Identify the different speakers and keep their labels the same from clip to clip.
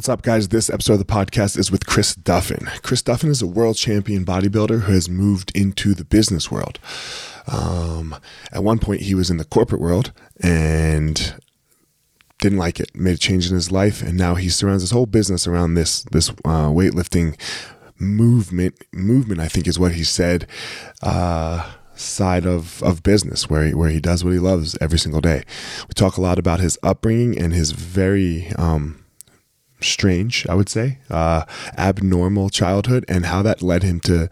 Speaker 1: What's up, guys? This episode of the podcast is with Chris Duffin. Chris Duffin is a world champion bodybuilder who has moved into the business world. Um, at one point, he was in the corporate world and didn't like it, made a change in his life, and now he surrounds his whole business around this this uh, weightlifting movement. Movement, I think, is what he said. Uh, side of, of business where he, where he does what he loves every single day. We talk a lot about his upbringing and his very um, strange, I would say, uh, abnormal childhood, and how that led him to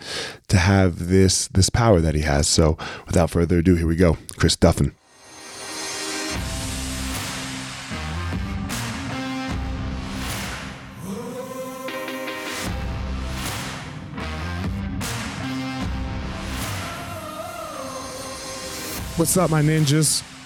Speaker 1: to have this this power that he has. So, without further ado, here we go, Chris Duffin. What's up, my ninjas?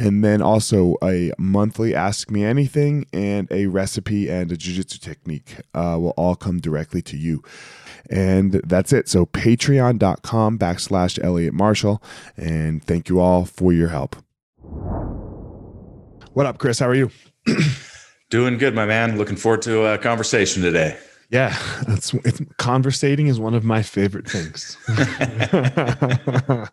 Speaker 1: and then also a monthly ask me anything and a recipe and a jiu-jitsu technique uh, will all come directly to you. And that's it. So patreon.com backslash elliot marshall. And thank you all for your help. What up chris? How are you?
Speaker 2: Doing good my man. Looking forward to a conversation today.
Speaker 1: Yeah that's it's, conversating is one of my favorite things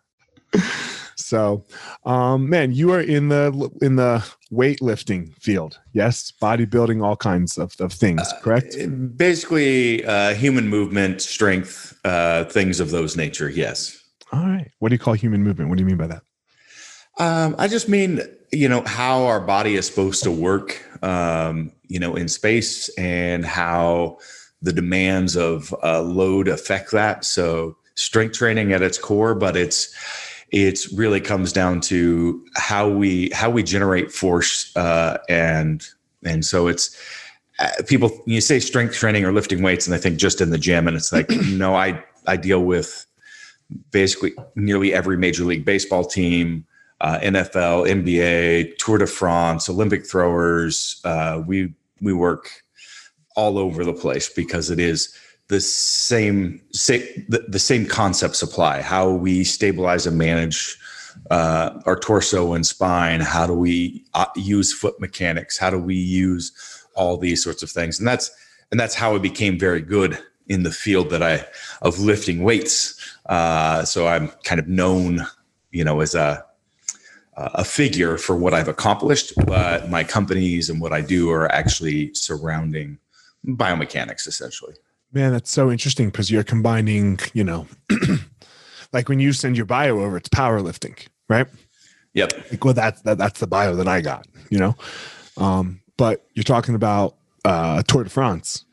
Speaker 1: So, um, man, you are in the in the weightlifting field, yes, bodybuilding, all kinds of, of things, uh, correct?
Speaker 2: Uh, basically, uh, human movement, strength, uh, things of those nature. Yes.
Speaker 1: All right. What do you call human movement? What do you mean by that?
Speaker 2: Um, I just mean, you know, how our body is supposed to work, um, you know, in space and how the demands of uh, load affect that. So, strength training at its core, but it's it really comes down to how we how we generate force uh, and and so it's uh, people you say strength training or lifting weights and I think just in the gym and it's like no I I deal with basically nearly every major league baseball team uh, NFL NBA Tour de France Olympic throwers uh, we we work all over the place because it is the same, say, the, the same concepts apply. How we stabilize and manage uh, our torso and spine. How do we uh, use foot mechanics? How do we use all these sorts of things? And that's and that's how I became very good in the field that I of lifting weights. Uh, so I'm kind of known, you know, as a a figure for what I've accomplished, but my companies and what I do are actually surrounding biomechanics essentially.
Speaker 1: Man, that's so interesting because you're combining, you know, like when you send your bio over, it's powerlifting, right?
Speaker 2: Yep.
Speaker 1: Like, well, that's that, that's the bio that I got, you know. Um, but you're talking about uh, Tour de France,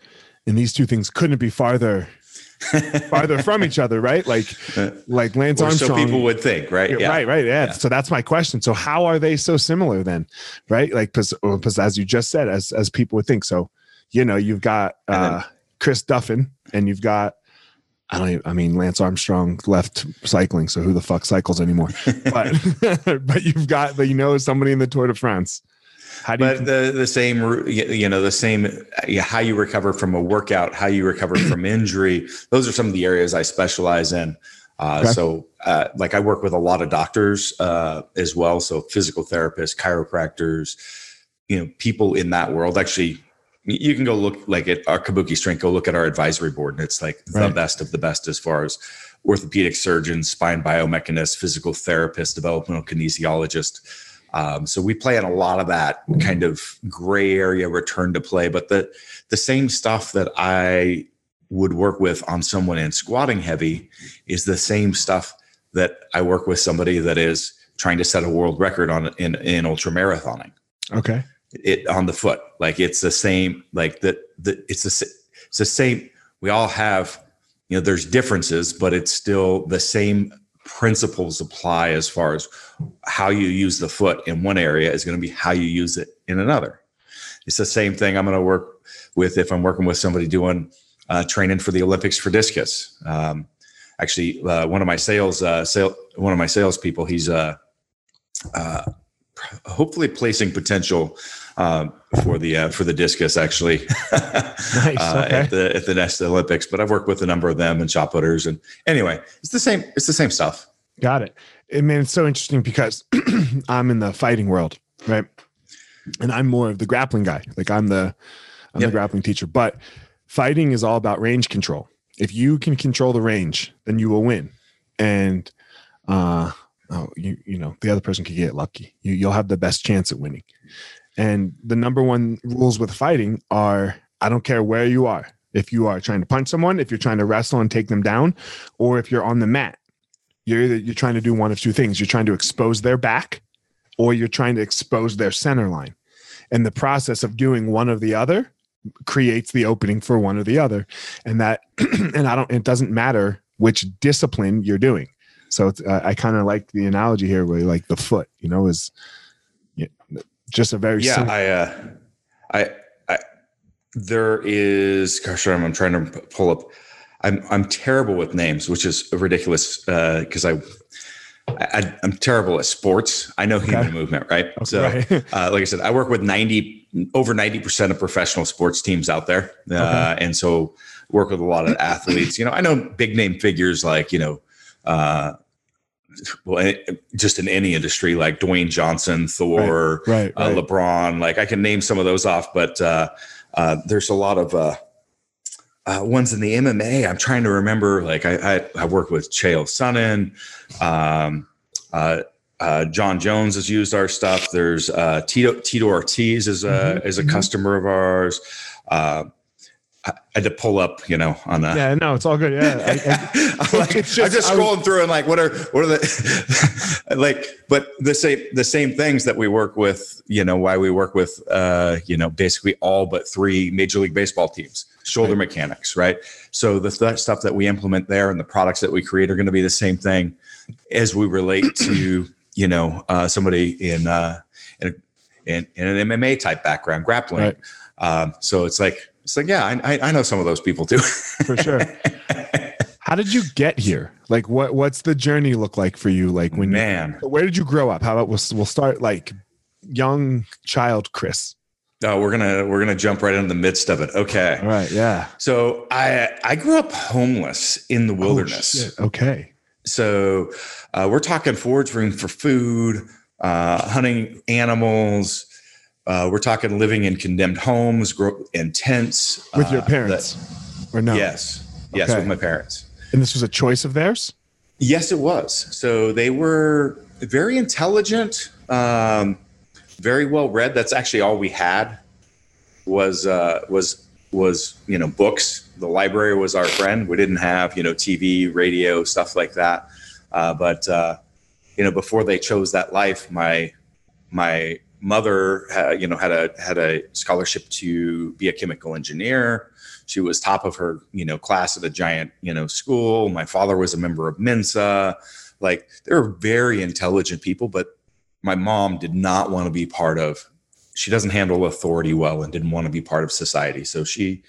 Speaker 1: and these two things couldn't be farther farther from each other, right? Like, like Lance or Armstrong.
Speaker 2: So people would think, right?
Speaker 1: Yeah. Right, right. Yeah. yeah. So that's my question. So how are they so similar then, right? Like, because as you just said, as as people would think. So, you know, you've got uh, Chris Duffin, and you've got I don't even, I mean Lance Armstrong left cycling, so who the fuck cycles anymore? But but you've got but you know somebody in the Tour de France.
Speaker 2: How do but you the the same you know the same how you recover from a workout, how you recover from injury. Those are some of the areas I specialize in. Uh, okay. So, uh, like I work with a lot of doctors uh, as well. So, physical therapists, chiropractors, you know, people in that world. Actually, you can go look like at our kabuki strength go look at our advisory board and it's like right. the best of the best as far as orthopedic surgeons spine biomechanists physical therapists developmental kinesiologists. um, so we play in a lot of that kind of gray area return to play but the the same stuff that i would work with on someone in squatting heavy is the same stuff that i work with somebody that is trying to set a world record on in in ultra marathoning
Speaker 1: okay
Speaker 2: it on the foot. Like it's the same. Like the the it's the it's the same. We all have you know there's differences, but it's still the same principles apply as far as how you use the foot in one area is going to be how you use it in another. It's the same thing I'm going to work with if I'm working with somebody doing uh, training for the Olympics for discus. Um, actually, uh, one of my sales, uh, sale, one of my salespeople, he's uh, uh, hopefully placing potential um, for the uh, for the discus actually nice, uh, okay. at the at the next Olympics. But I've worked with a number of them and shot putters, and anyway, it's the same. It's the same stuff.
Speaker 1: Got it. I mean, it's so interesting because I'm in the fighting world, right? And I'm more of the grappling guy. Like I'm the I'm yep. the grappling teacher, but fighting is all about range control. If you can control the range, then you will win. And uh oh, you you know the other person could get lucky. You you'll have the best chance at winning. And the number one rules with fighting are I don't care where you are. If you are trying to punch someone, if you're trying to wrestle and take them down, or if you're on the mat, you're either, you're trying to do one of two things. You're trying to expose their back, or you're trying to expose their center line. And the process of doing one of the other creates the opening for one or the other. And that, and I don't. It doesn't matter which discipline you're doing. So uh, I kind of like the analogy here, where like the foot, you know, is just a very
Speaker 2: yeah. Simple- I, uh, I, I, there is. Gosh, I'm, I'm trying to pull up. I'm I'm terrible with names, which is ridiculous Uh, because uh, I, I am terrible at sports. I know human okay. movement, right? Okay. So, uh, like I said, I work with ninety over ninety percent of professional sports teams out there, uh, okay. and so work with a lot of athletes. You know, I know big name figures like you know uh, well, just in any industry like Dwayne Johnson, Thor, right, right, uh, right. LeBron. Like I can name some of those off, but uh, uh, there's a lot of uh, uh, ones in the MMA. I'm trying to remember. Like I, I, I work with Chael Sonnen. Um, uh, Jon Jones has used our stuff. There's Tito Tito Ortiz is a mm-hmm. is a mm-hmm. customer of ours. I had to pull up, you know, on that.
Speaker 1: Yeah, no, it's all good. Yeah, I,
Speaker 2: am like, just, I'm just scrolling was, through and like, what are what are the like? But the same the same things that we work with, you know, why we work with, uh, you know, basically all but three Major League Baseball teams, shoulder right. mechanics, right? So the th- stuff that we implement there and the products that we create are going to be the same thing as we relate to, you know, uh, somebody in uh, in, a, in, in an MMA type background, grappling. Right. Um, so it's like it's like, yeah, I, I know some of those people too.
Speaker 1: for sure. How did you get here? Like, what what's the journey look like for you? Like, when
Speaker 2: man,
Speaker 1: you, where did you grow up? How about we'll we'll start like young child Chris.
Speaker 2: Oh, we're gonna we're gonna jump right into the midst of it. Okay.
Speaker 1: All right. Yeah.
Speaker 2: So I I grew up homeless in the oh, wilderness.
Speaker 1: Oh, okay.
Speaker 2: So uh, we're talking forage room for food, uh, hunting animals, uh, we're talking living in condemned homes, grow in tents
Speaker 1: with your uh, parents, that,
Speaker 2: or no? Yes, yes, okay. with my parents.
Speaker 1: And this was a choice of theirs.
Speaker 2: Yes, it was. So they were very intelligent, um, very well read. That's actually all we had was uh, was was you know books. The library was our friend. We didn't have you know TV, radio, stuff like that. Uh, but uh, you know, before they chose that life, my my mother, uh, you know, had a had a scholarship to be a chemical engineer. She was top of her, you know, class at a giant, you know, school. My father was a member of Mensa. Like they were very intelligent people, but my mom did not want to be part of. She doesn't handle authority well and didn't want to be part of society. So she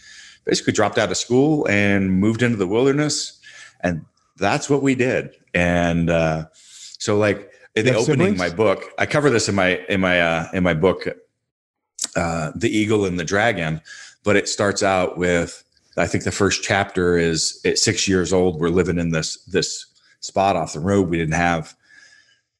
Speaker 2: basically dropped out of school and moved into the wilderness, and that's what we did. And uh, so, like, the opening siblings? my book i cover this in my in my uh in my book uh the eagle and the dragon but it starts out with i think the first chapter is at six years old we're living in this this spot off the road we didn't have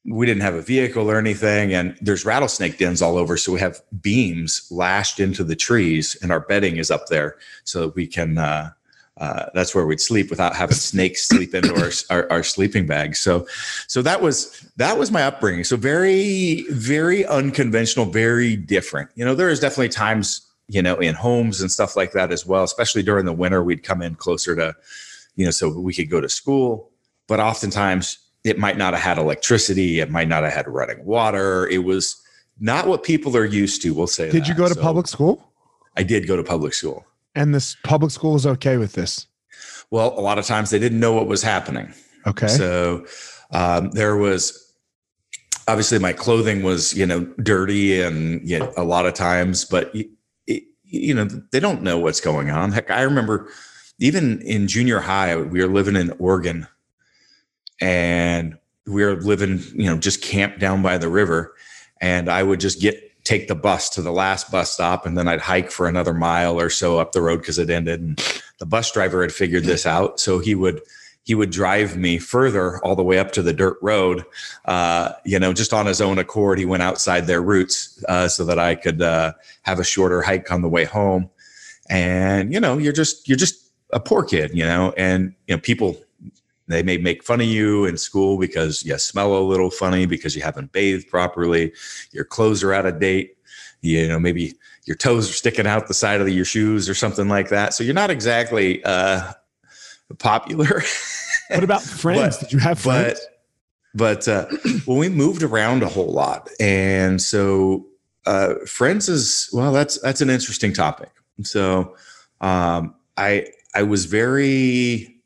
Speaker 2: we didn't have a vehicle or anything and there's rattlesnake dens all over so we have beams lashed into the trees and our bedding is up there so that we can uh, uh, that's where we'd sleep without having snakes sleep into our, our, our, sleeping bags. So, so that was, that was my upbringing. So very, very unconventional, very different. You know, there is definitely times, you know, in homes and stuff like that as well, especially during the winter, we'd come in closer to, you know, so we could go to school, but oftentimes it might not have had electricity. It might not have had running water. It was, not what people are used to. We'll say.
Speaker 1: Did
Speaker 2: that.
Speaker 1: you go to
Speaker 2: So,
Speaker 1: public school?
Speaker 2: I did go to public school.
Speaker 1: And this public school is okay with this.
Speaker 2: Well, a lot of times they didn't know what was happening.
Speaker 1: Okay.
Speaker 2: So um, there was obviously my clothing was you know dirty and you know, a lot of times, but it, you know they don't know what's going on. Heck, I remember even in junior high we were living in Oregon, and we were living you know just camped down by the river, and I would just get take the bus to the last bus stop and then I'd hike for another mile or so up the road because it ended and the bus driver had figured this out. So he would he would drive me further all the way up to the dirt road uh, you know just on his own accord. He went outside their routes uh, so that i could uh, have a shorter hike on the way home. And you know you're just you're just a poor kid you know and you know people they may make fun of you in school because you smell a little funny because you haven't bathed properly your clothes are out of date you know maybe your toes are sticking out the side of your shoes or something like that so you're not exactly uh, popular
Speaker 1: what about friends?
Speaker 2: But-
Speaker 1: Did you have
Speaker 2: but
Speaker 1: friends?
Speaker 2: but uh, well we moved around a whole lot and so uh, friends is well that's that's an interesting topic so um, i i was very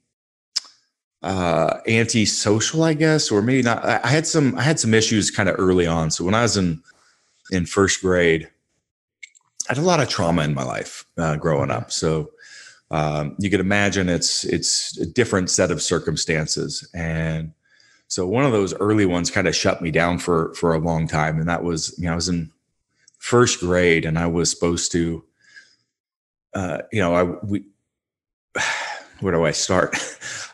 Speaker 2: uh antisocial i guess or maybe not. I, had some i had some issues kind of early on. So when i was in in first grade i had a lot of trauma in my life uh, growing up. So um, you could imagine it's it's a different set of circumstances. And so one of those early ones kind of shut me down for for a long time. And that was you know i was in first grade and i was supposed to uh, you know i we where do i start?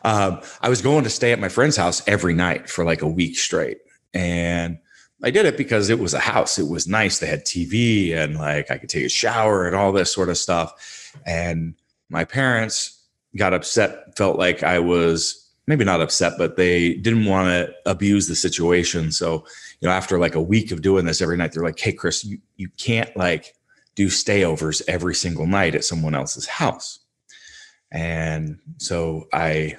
Speaker 2: Um, i was going to stay at my friend's house every night for like a week straight. And i did it because it was a house. It was nice. They had tv and like i could take a shower and all this sort of stuff. And my parents got upset felt like i was maybe not upset but they didn't want to abuse the situation. So you know after like a week of doing this every night they're like hey chris you, you can't like do stayovers every single night at someone else's house and so i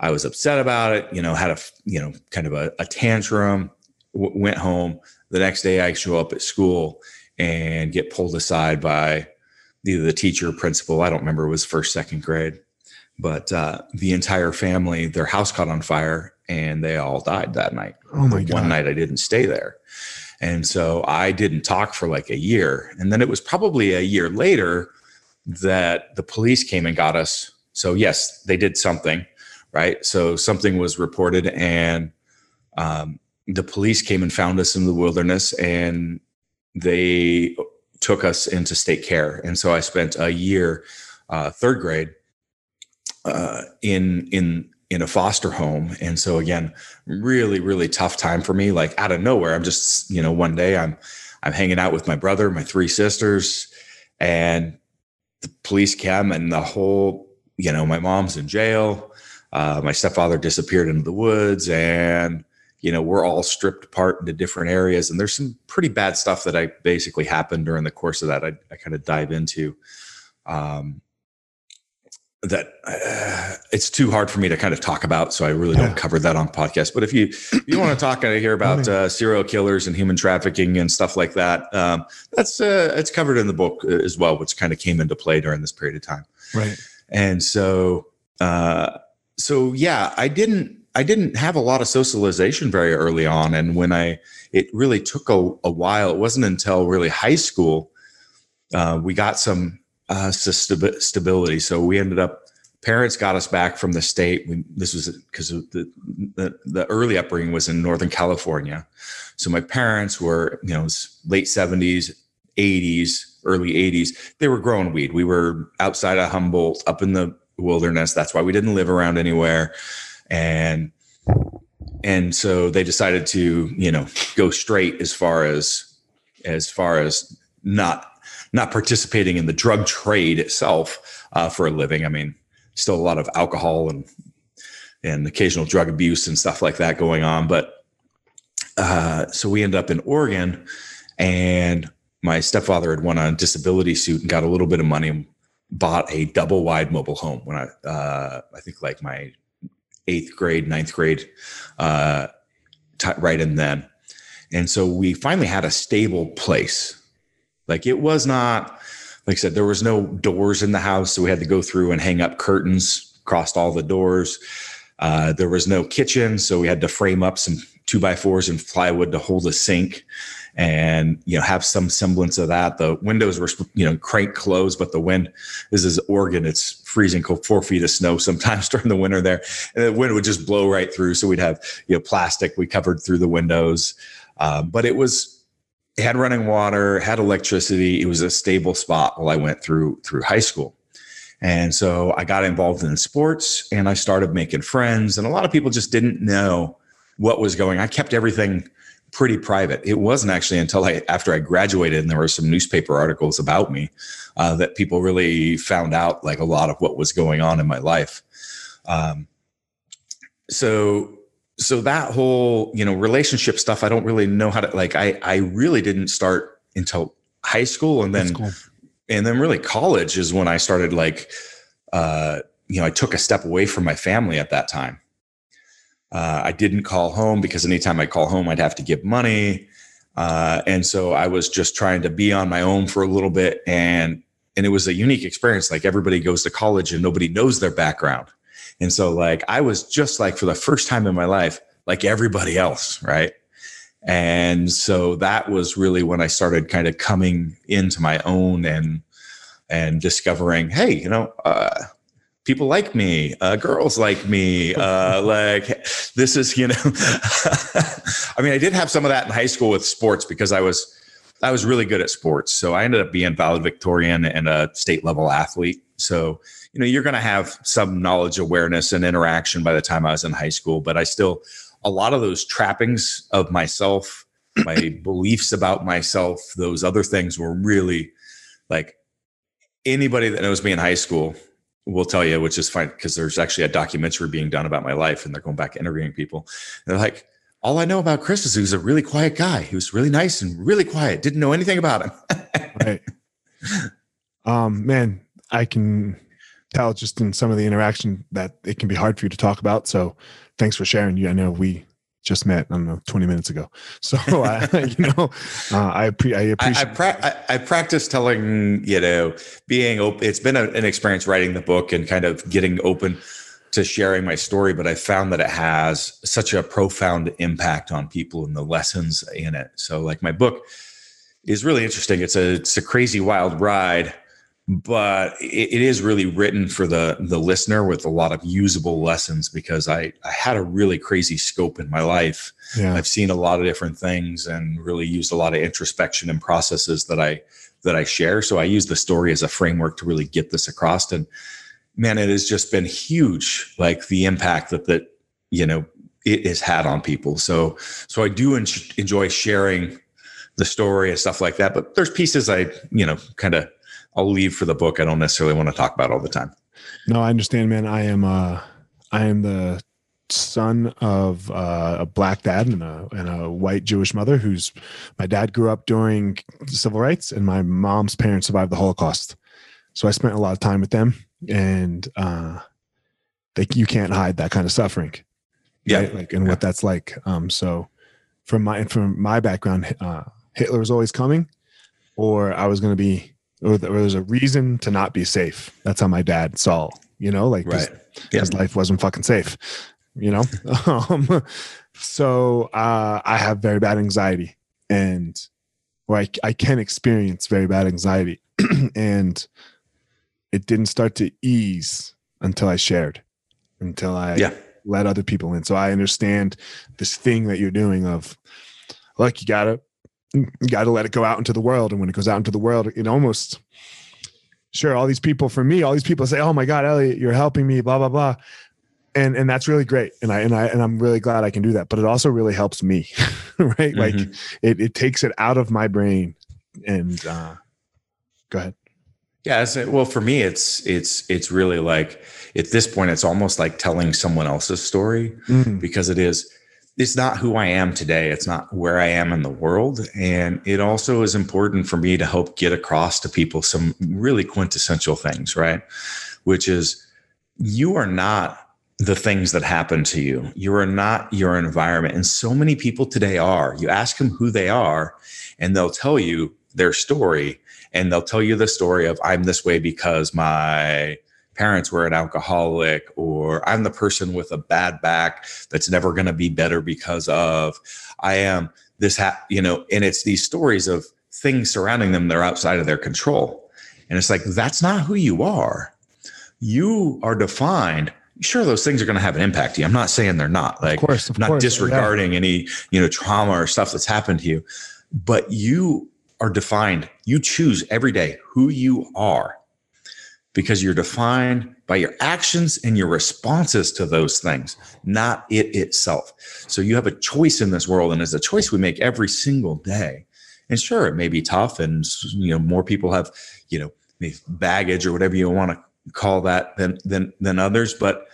Speaker 2: i was upset about it you know had a you know kind of a, a tantrum w- went home the next day i show up at school and get pulled aside by either the teacher or principal i don't remember it was first second grade but uh, the entire family their house caught on fire and they all died that night
Speaker 1: Oh my god.
Speaker 2: one night I didn't stay there. And so I didn't talk for like a year. And then it was probably a year later that the police came and got us. So, yes, they did something, right? So, something was reported, and um, the police came and found us in the wilderness and they took us into state care. And so I spent a year, uh, third grade, uh, in in in a foster home. And so again, really really tough time for me. Like out of nowhere, I'm just you know one day I'm I'm hanging out with my brother, my three sisters, and the police came and the whole you know my mom's in jail. Uh, my stepfather disappeared into the woods and you know we're all stripped apart into different areas and there's some pretty bad stuff that i basically happened during the course of that i, I kind of dive into um, that uh, it's too hard for me to kind of talk about so i really
Speaker 1: Yeah.
Speaker 2: don't cover that on podcast but if you if you want to talk and hear about uh, serial killers and human trafficking and stuff like that um, that's uh, it's covered in the book uh, as well which kind of came into play during this period of time
Speaker 1: Right.
Speaker 2: and so uh so yeah i didn't i didn't have a lot of socialization very early on and when i it really took a, a while it wasn't until really high school uh, we got some uh, stabi- stability. So we ended up parents got us back from the state we, this was because the, the the early upbringing was in northern california. So my parents were you know late 70s 80s early 80s they were growing weed. We were outside of humboldt up in the wilderness. That's why we didn't live around anywhere. And and so they decided to you know go straight as far as as far as not not participating in the drug trade itself uh, for a living i mean still a lot of alcohol and and occasional drug abuse and stuff like that going on but uh, so we end up in oregon and my stepfather had won a disability suit and got a little bit of money and bought a double wide mobile home when I, uh, I think like my eighth grade, ninth grade, uh, t- right in then. And so we finally had a stable place. Like it was not, like I said, there was no doors in the house. So we had to go through and hang up curtains across all the doors. Uh, there was no kitchen. So we had to frame up some two by fours and plywood to hold a sink and you know have some semblance of that the windows were you know crank closed but the wind this is oregon it's freezing cold four feet of snow sometimes during the winter there and the wind would just blow right through so we'd have you know plastic we covered through the windows um, but it was had running water had electricity it was a stable spot while i went through through high school and so i got involved in sports and i started making friends and a lot of people just didn't know what was going on. i kept everything pretty private. It wasn't actually until I after I graduated and there were some newspaper articles about me uh, that people really found out like a lot of what was going on in my life. Um, so so that whole you know relationship stuff, I don't really know how to like. I I really didn't start until high school and then cool. and then really college is when I started like uh, you know I took a step away from my family at that time uh, I didn't call home because anytime I call home, I'd have to give money. Uh, and so I was just trying to be on my own for a little bit. And, and it was a unique experience. Like everybody goes to college and nobody knows their background. And so like, I was just like, for the first time in my life, like everybody else. Right. And so that was really when I started kind of coming into my own and, and discovering, Hey, you know, uh, people like me uh, girls like me uh, like this is you know i mean i did have some of that in high school with sports because i was i was really good at sports so i ended up being valedictorian and a state level athlete so you know you're going to have some knowledge awareness and interaction by the time i was in high school but i still a lot of those trappings of myself my beliefs about myself those other things were really like anybody that knows me in high school will tell you, which is fine because there's actually a documentary being done about my life, and they're going back interviewing people. And they're like, all I know about Chris is he was a really quiet guy. He was really nice and really quiet. Didn't know anything about him. right.
Speaker 1: Um, man, I can tell just in some of the interaction that it can be hard for you to talk about. So thanks for sharing. You, I know we just met, I don't know, 20 minutes ago. So, uh, you know, uh, I, pre- I appreciate
Speaker 2: I, I, pra- I, I, practice telling, you know, being open. It's been a, an experience writing the book and kind of getting open to sharing my story, but I found that it has such a profound impact on people and the lessons in it. So, like, my book is really interesting. It's a, it's a crazy wild ride but it, it is really written for the the listener with a lot of usable lessons because I I had a really crazy scope in my life. Yeah. I've seen a lot of different things and really used a lot of introspection and processes that I that I share. So I use the story as a framework to really get this across. And man, it has just been huge, like the impact that that you know it has had on people. So so I do en- enjoy sharing the story and stuff like that. But there's pieces I you know kind of I'll leave for the book. I don't necessarily want to talk about all the time.
Speaker 1: No, I understand, man. I am uh I am the son of uh, a black dad and a, and a white Jewish mother who's my dad grew up during civil rights and my mom's parents survived the Holocaust. So I spent a lot of time with them and uh they, you can't hide that kind of suffering.
Speaker 2: Yeah.
Speaker 1: Right? Like and yeah. what that's like. Um so from my from my background, uh Hitler was always coming or I was gonna be or there was a reason to not be safe. That's how my dad saw, you know, like right. his, his life wasn't fucking safe, you know? um, so uh, I have very bad anxiety and, or I, I can experience very bad anxiety. and it didn't start to ease until I shared, until I yeah. let other people in. So I understand this thing that you're doing of, like, you gotta got to let it go out into the world. And when it goes out into the world, it almost, sure, all these people for me, all these people say, "Oh my God, Elliot, you're helping me," blah blah blah, and and that's really great. And I and I and I'm really glad I can do that. But it also really helps me, right? Mm-hmm. Like it it takes it out of my brain. And uh, go ahead.
Speaker 2: Yeah, well, for me, it's it's it's really like at this point, it's almost like telling someone else's story mm-hmm. because it is it's not who I am today. It's not where I am in the world. And it also is important for me to help get across to people some really quintessential things, right? Which is you are not the things that happen to you. You are not your environment. And so many people today are. You ask them who they are, and they'll tell you their story. And they'll tell you the story of, I'm this way because my parents were an alcoholic, or I'm the person with a bad back that's never going to be better because of, I am this, ha-, you know, and it's these stories of things surrounding them that are outside of their control. And it's like, that's not who you are. You are defined sure those things are going to have an impact to you i'm not saying they're not like
Speaker 1: of course, of
Speaker 2: not
Speaker 1: course,
Speaker 2: disregarding yeah. any you know trauma or stuff that's happened to you but you are defined you choose every day who you are because you're defined by your actions and your responses to those things not it itself. So you have a choice in this world and it's a choice we make every single day. And sure it may be tough and you know more people have you know baggage or whatever you want to call that than than than others but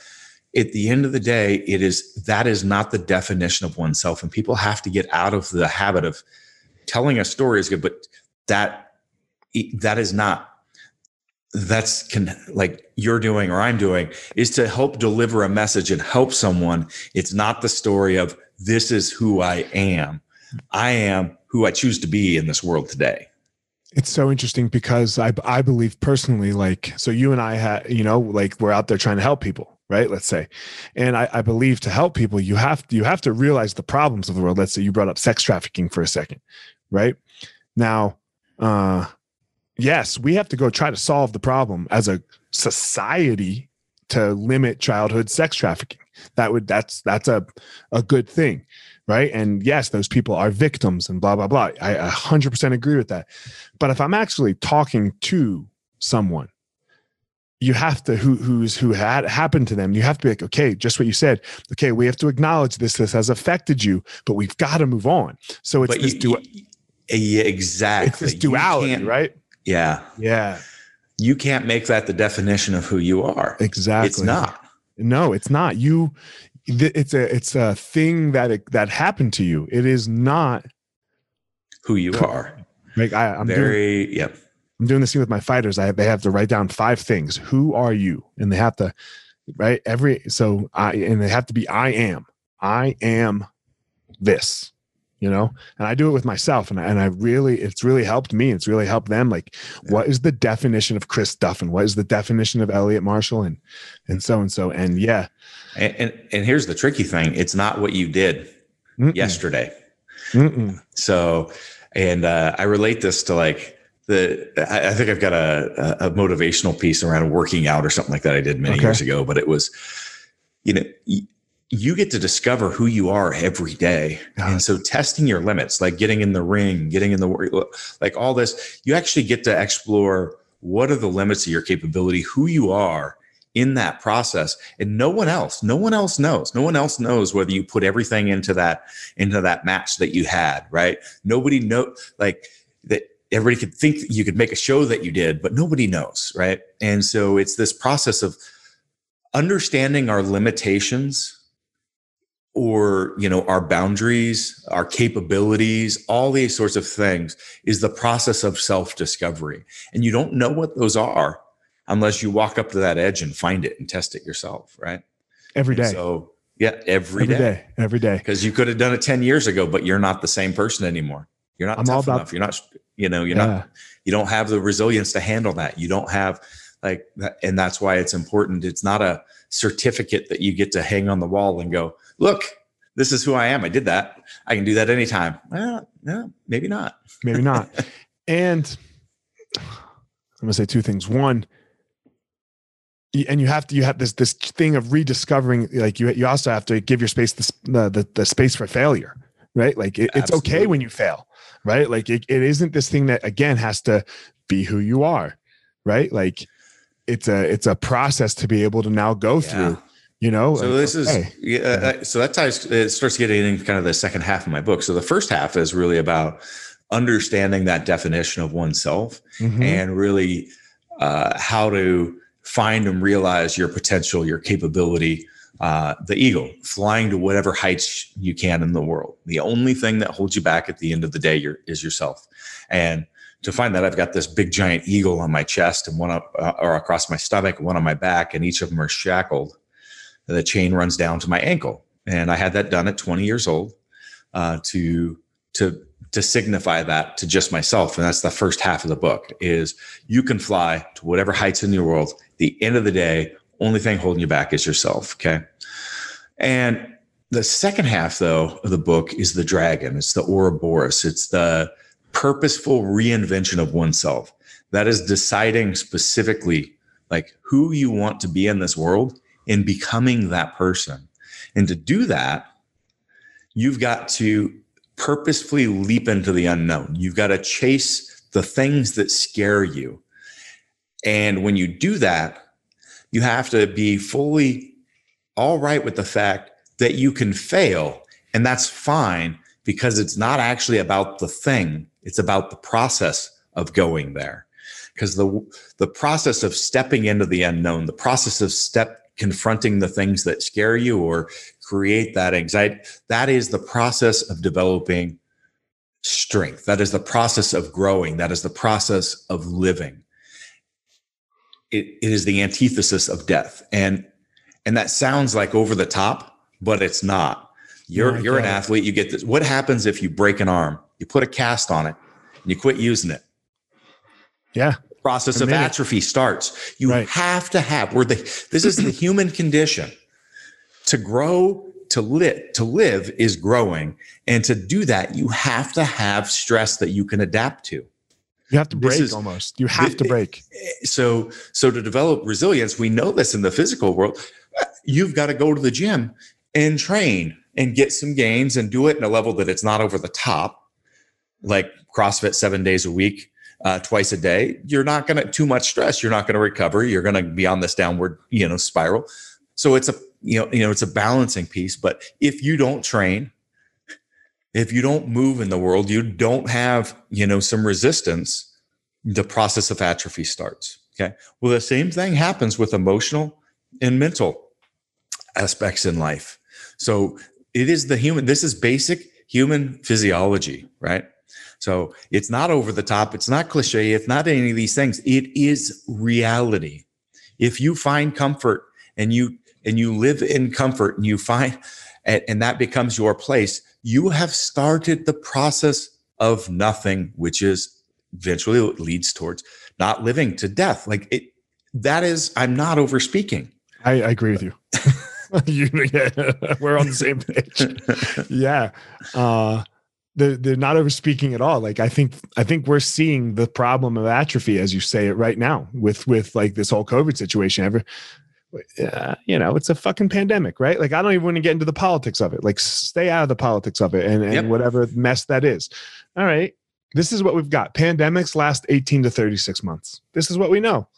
Speaker 2: at the end of the day it is that is not the definition of oneself and people have to get out of the habit of telling a story is good but that that is not that's can like you're doing or I'm doing is to help deliver a message and help someone it's not the story of this is who I am I am who I choose to be in this world today
Speaker 1: it's so interesting because I I believe personally, like so you and I had, you know, like we're out there trying to help people, right? Let's say. And I, I believe to help people, you have you have to realize the problems of the world. Let's say you brought up sex trafficking for a second, right? Now, uh yes, we have to go try to solve the problem as a society to limit childhood sex trafficking. That would that's that's a a good thing right? And yes, those people are victims and blah, blah, blah. I 100% agree with that. But if I'm actually talking to someone, you have to who who's who had happened to them you have to be like okay just what you said okay we have to acknowledge this this has affected you but we've got to move on so it's but this
Speaker 2: you, yeah exactly it's
Speaker 1: this duality right
Speaker 2: yeah
Speaker 1: yeah
Speaker 2: you can't make that the definition of who you are
Speaker 1: exactly
Speaker 2: it's not
Speaker 1: no it's not you it's a it's a thing that it, that happened to you. It is not
Speaker 2: who you are.
Speaker 1: Like I, I'm
Speaker 2: very
Speaker 1: doing,
Speaker 2: yep.
Speaker 1: I'm doing this thing with my fighters. I have, they have to write down five things. Who are you? And they have to right every so I and they have to be I am. I am this you know and i do it with myself and I, and I really it's really helped me it's really helped them like yeah. what is the definition of chris duffin what is the definition of elliot marshall and and so and so and yeah
Speaker 2: and and, and here's the tricky thing it's not what you did Mm-mm. yesterday Mm-mm. so and uh, i relate this to like the I, I think i've got a, a motivational piece around working out or something like that i did many okay. years ago but it was you know you get to discover who you are every day. And so testing your limits, like getting in the ring, getting in the world, like all this, you actually get to explore what are the limits of your capability, who you are in that process. And no one else, no one else knows. No one else knows whether you put everything into that into that match that you had, right? Nobody know like that everybody could think you could make a show that you did, but nobody knows, right? And so it's this process of understanding our limitations or you know our boundaries our capabilities all these sorts of things is the process of self discovery and you don't know what those are unless you walk up to that edge and find it and test it yourself right?
Speaker 1: Every day.
Speaker 2: so yeah every,
Speaker 1: every
Speaker 2: day.
Speaker 1: day. every day.
Speaker 2: Because you could have done it 10 years ago but you're not the same person anymore. You're not I'm tough enough. You're not you know you're yeah. not you don't have the resilience to handle that. You don't have like and that's why it's important. It's not a certificate that you get to hang on the wall and go look, this is who I am. I did that. I can do that anytime. Well, no, maybe not.
Speaker 1: maybe not. And I'm gonna say two things. One, and you have to you have this this thing of rediscovering. Like you you also have to give your space the the, the space for failure, right? Like it, it's okay when you fail, right? Like it, it isn't this thing that again has to be who you are, right? Like it's a it's a process to be able to now go yeah. through you know
Speaker 2: so this is yeah, uh, so that ties it starts getting into kind of the second half of my book. So the first half is really about understanding that definition of oneself mm-hmm. and really uh, how to find and realize your potential your capability uh, the eagle flying to whatever heights you can in the world. The only thing that holds you back at the end of the day is yourself. And to find that I've got this big giant eagle on my chest and one up uh, or across my stomach, one on my back, and each of them are shackled the chain runs down to my ankle. And I had that done at 20 years old uh, to to to signify that to just myself. And that's the first half of the book is you can fly to whatever heights in your world. The end of the day, only thing holding you back is yourself. Okay. And the second half, though, of the book is the dragon. It's the Ouroboros. It's the purposeful reinvention of oneself. That is deciding specifically like who you want to be in this world and becoming that person. And to do that, you've got to purposefully leap into the unknown. You've got to chase the things that scare you. And when you do that, you have to be fully all right with the fact that you can fail. And that's fine because it's not actually about the thing, it's about the process of going there. Because the, the process of stepping into the unknown, the process of step confronting the things that scare you or create that anxiety, that is the process of developing strength. That is the process of growing. That is the process of living. It, it is the antithesis of death. And and that sounds like over the top, but it's not. You're no, you're an athlete. You get this. What happens if you break an arm? You put a cast on it and you quit using it.
Speaker 1: Yeah.
Speaker 2: Process of atrophy starts. You right. have to have where the this is the human condition. To grow, to live, to live is growing. And to do that, you have to have stress that you can adapt to.
Speaker 1: You have to break is, almost. You have to break.
Speaker 2: So, so to develop resilience, we know this in the physical world. You've got to go to the gym and train and get some gains and do it in a level that it's not over the top, like CrossFit seven days a week, uh, twice a day. You're not going to too much stress. You're not going to recover. You're going to be on this downward, you know, spiral. So it's a you know you know it's a balancing piece. But if you don't train, if you don't move in the world, you don't have you know some resistance. The process of atrophy starts. Okay. Well, the same thing happens with emotional and mental aspects in life. So it is the human, this is basic human physiology, right? So it's not over the top, it's not cliche, it's not any of these things. It is reality. If you find comfort and you and you live in comfort and you find and, and that becomes your place, you have started the process of nothing, which is eventually leads towards not living to death. Like it that is, I'm not over speaking.
Speaker 1: I, I agree with you. you, yeah, we're on the same page. yeah. Uh, they're, they're not over speaking at all. Like I think, I think we're seeing the problem of atrophy, as you say it right now with, with like this whole COVID situation ever, uh, you know, it's a fucking pandemic, right? Like I don't even want to get into the politics of it. Like stay out of the politics of it and, and yep. whatever mess that is. All right. This is what we've got. Pandemics last 18 to 36 months. This is what we know.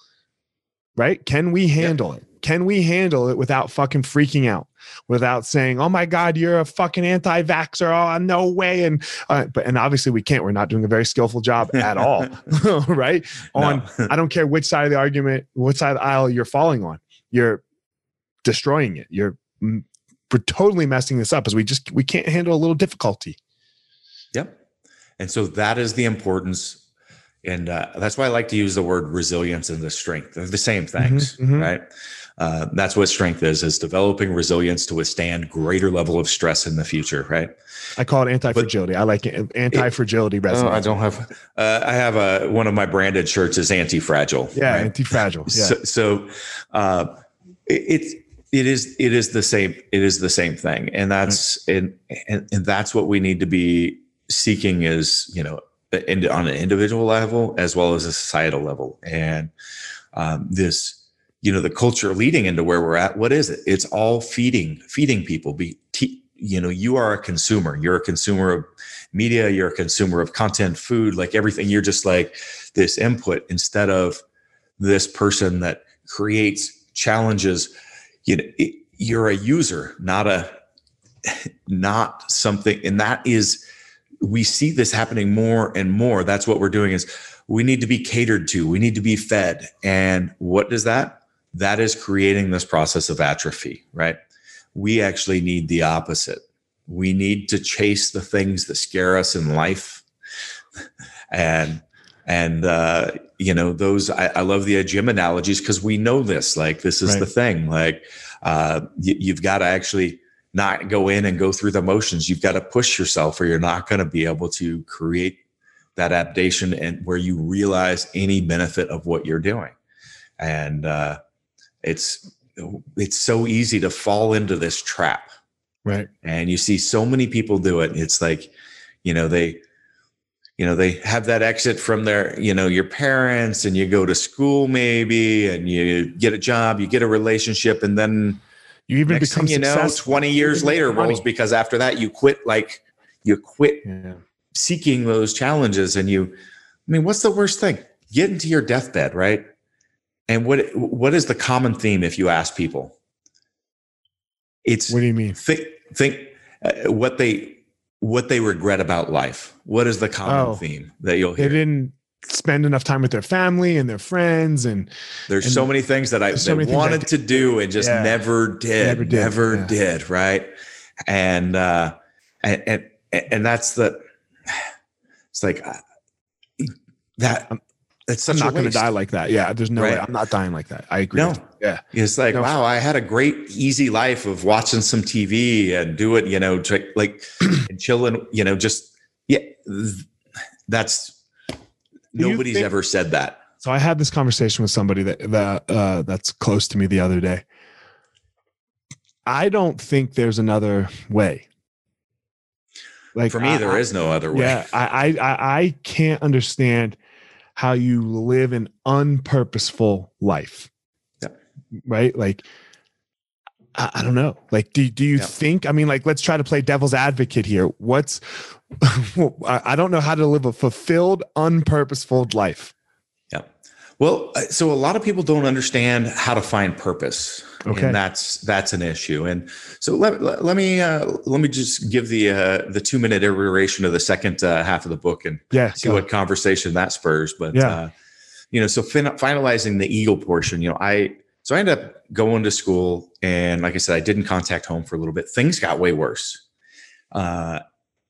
Speaker 1: Right? Can we handle yep. it? Can we handle it without fucking freaking out? Without saying, "Oh my God, you're a fucking anti-vaxxer"? Oh, no way! And uh, but and obviously we can't. We're not doing a very skillful job at all, right? On I don't care which side of the argument, what side of the aisle you're falling on, you're destroying it. You're we're totally messing this up, as we just we can't handle a little difficulty.
Speaker 2: Yep. And so that is the importance and uh, that's why I like to use the word resilience and the strength. They're the same things, mm-hmm, mm-hmm. right? Uh, that's what strength is: is developing resilience to withstand greater level of stress in the future, right?
Speaker 1: I call it anti-fragility. But I like. Anti-fragility it,
Speaker 2: Oh, I don't have. Uh, I have a one of my branded shirts is anti-fragile.
Speaker 1: Yeah, right? anti-fragile. Yeah.
Speaker 2: So, so uh, it, it it is it is the same. It is the same thing, and that's right. and, and and that's what we need to be seeking is you know on an individual level as well as a societal level and um, this you know the culture leading into where we're at what is it? It's all feeding feeding people. Be t- you know you are a consumer. You're a consumer of media. You're a consumer of content food like everything. You're just like this input instead of this person that creates challenges. You know it, you're a user not a not something and that is we see this happening more and more. That's what we're doing is we need to be catered to. We need to be fed. And what does that that is creating this process of atrophy, right? We actually need the opposite. We need to chase the things that scare us in life and And uh, you know, those I, I love the gym analogies because we know this. Like this is
Speaker 1: Right.
Speaker 2: the thing. Like uh, you, you've got to actually not go in and go through the motions. You've got to push yourself, or you're not going to be able to create that adaptation and where you realize any benefit of what you're doing. And uh, it's it's so easy to fall into this trap
Speaker 1: Right.
Speaker 2: and you see so many people do it it's like you know they you know they have that exit from their you know your parents and you go to school maybe and you get a job you get a relationship and then
Speaker 1: You even become
Speaker 2: you know 20 years later rolls because after that you quit like you quit
Speaker 1: Yeah.
Speaker 2: seeking those challenges and you i mean what's the worst thing get into your deathbed right and what what is the common theme if you ask people it's
Speaker 1: What do you mean?
Speaker 2: think think uh, what they what they regret about life what is the common
Speaker 1: Oh.
Speaker 2: theme that you'll hear?
Speaker 1: They didn't spend enough time with their family and their friends and
Speaker 2: there's
Speaker 1: and
Speaker 2: so many things that i
Speaker 1: so
Speaker 2: they
Speaker 1: many I
Speaker 2: wanted to do and just
Speaker 1: Yeah.
Speaker 2: never did
Speaker 1: Never
Speaker 2: never
Speaker 1: did,
Speaker 2: did, right and uh and and and that's the it's like uh, that
Speaker 1: I'm-
Speaker 2: it's
Speaker 1: I'm
Speaker 2: such
Speaker 1: not going to die like that. Yeah, there's no way. I'm not dying like that. I agree.
Speaker 2: No.
Speaker 1: Yeah.
Speaker 2: It's like,
Speaker 1: No.
Speaker 2: wow, I had a great, easy life of watching some TV and do it, you know, to, like and chilling, you know, just, yeah, that's nobody's
Speaker 1: think-
Speaker 2: ever said that.
Speaker 1: So I had this conversation with somebody that that uh, that's close to me the other day. I don't think there's another way. Like
Speaker 2: For me,
Speaker 1: I-
Speaker 2: there is no other way.
Speaker 1: Yeah, I, I I I can't understand how you live an unpurposeful life.
Speaker 2: Yeah.
Speaker 1: Right? Like I, I don't know. Like do do you
Speaker 2: Yeah.
Speaker 1: think I mean like let's try to play devil's advocate here. What's I don't know how to live a fulfilled unpurposeful life.
Speaker 2: Yeah. Well, uh, so a lot of people don't understand how to find purpose,
Speaker 1: Okay.
Speaker 2: and that's that's an issue. And so let, let, let me uh, let me just give the uh, the two minute iteration of the second uh, half of the book and
Speaker 1: Yeah.
Speaker 2: see what conversation that spurs. But
Speaker 1: Yeah.
Speaker 2: uh, you know, so fin- finalizing the Eagle portion, you know, I so I ended up going to school, and like I said, I didn't contact home for a little bit. Things got way worse. Uh,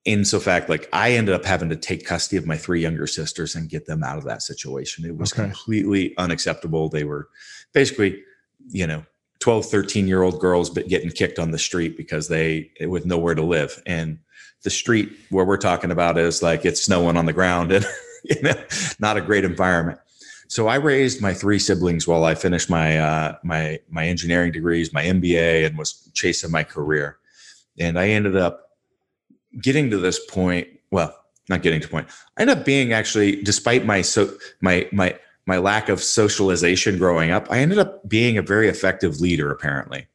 Speaker 2: in so fact, like I ended up having to take custody of my three younger sisters and get them out of that situation. It was
Speaker 1: Okay.
Speaker 2: completely unacceptable. They were basically, you know, 12, 13 year old girls, but getting kicked on the street because they with nowhere to live. And the street where we're talking about is like it's snowing on the ground and you know, not a great environment. So I raised my three siblings while I finished my uh, my my engineering degrees, my MBA, and was chasing my career. And I ended up getting to this point. Well, not getting to point. I ended up being actually, despite my so my my my lack of socialization growing up, I ended up being a very effective leader apparently.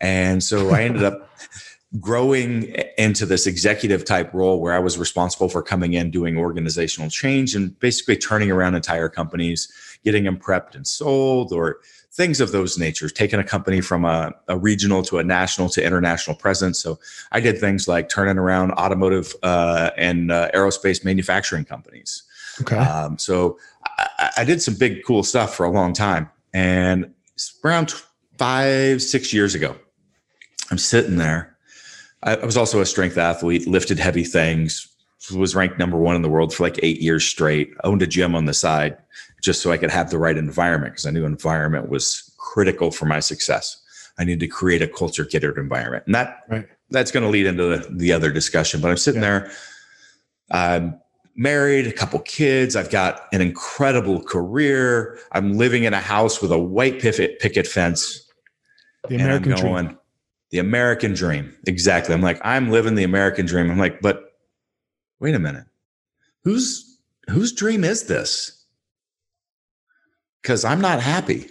Speaker 2: And so I ended up growing into this executive type role where I was responsible for coming in, doing organizational change, and basically turning around entire companies, getting them prepped and sold, or things of those natures, taking a company from a, a regional to a national to international presence. So I did things like turning around automotive uh, and uh, aerospace manufacturing companies.
Speaker 1: Okay.
Speaker 2: Um, so I, I did some big, cool stuff for a long time. And around five, six years ago, I'm sitting there. I, I was also a strength athlete, lifted heavy things, was ranked number one in the world for like eight years straight, owned a gym on the side just so I could have the right environment because I knew environment was critical for my success. I need to create a culture catered environment. And that
Speaker 1: Right.
Speaker 2: that's going to lead into the, the other discussion. But I'm sitting
Speaker 1: Yeah.
Speaker 2: there. I'm married, a couple kids. I've got an incredible career. I'm living in a house with a white picket picket fence.
Speaker 1: the
Speaker 2: and I'm
Speaker 1: American dream.
Speaker 2: the American dream. Exactly. I'm like, I'm living the American dream. I'm like, but wait a minute. Whose whose dream is this? Because I'm not happy.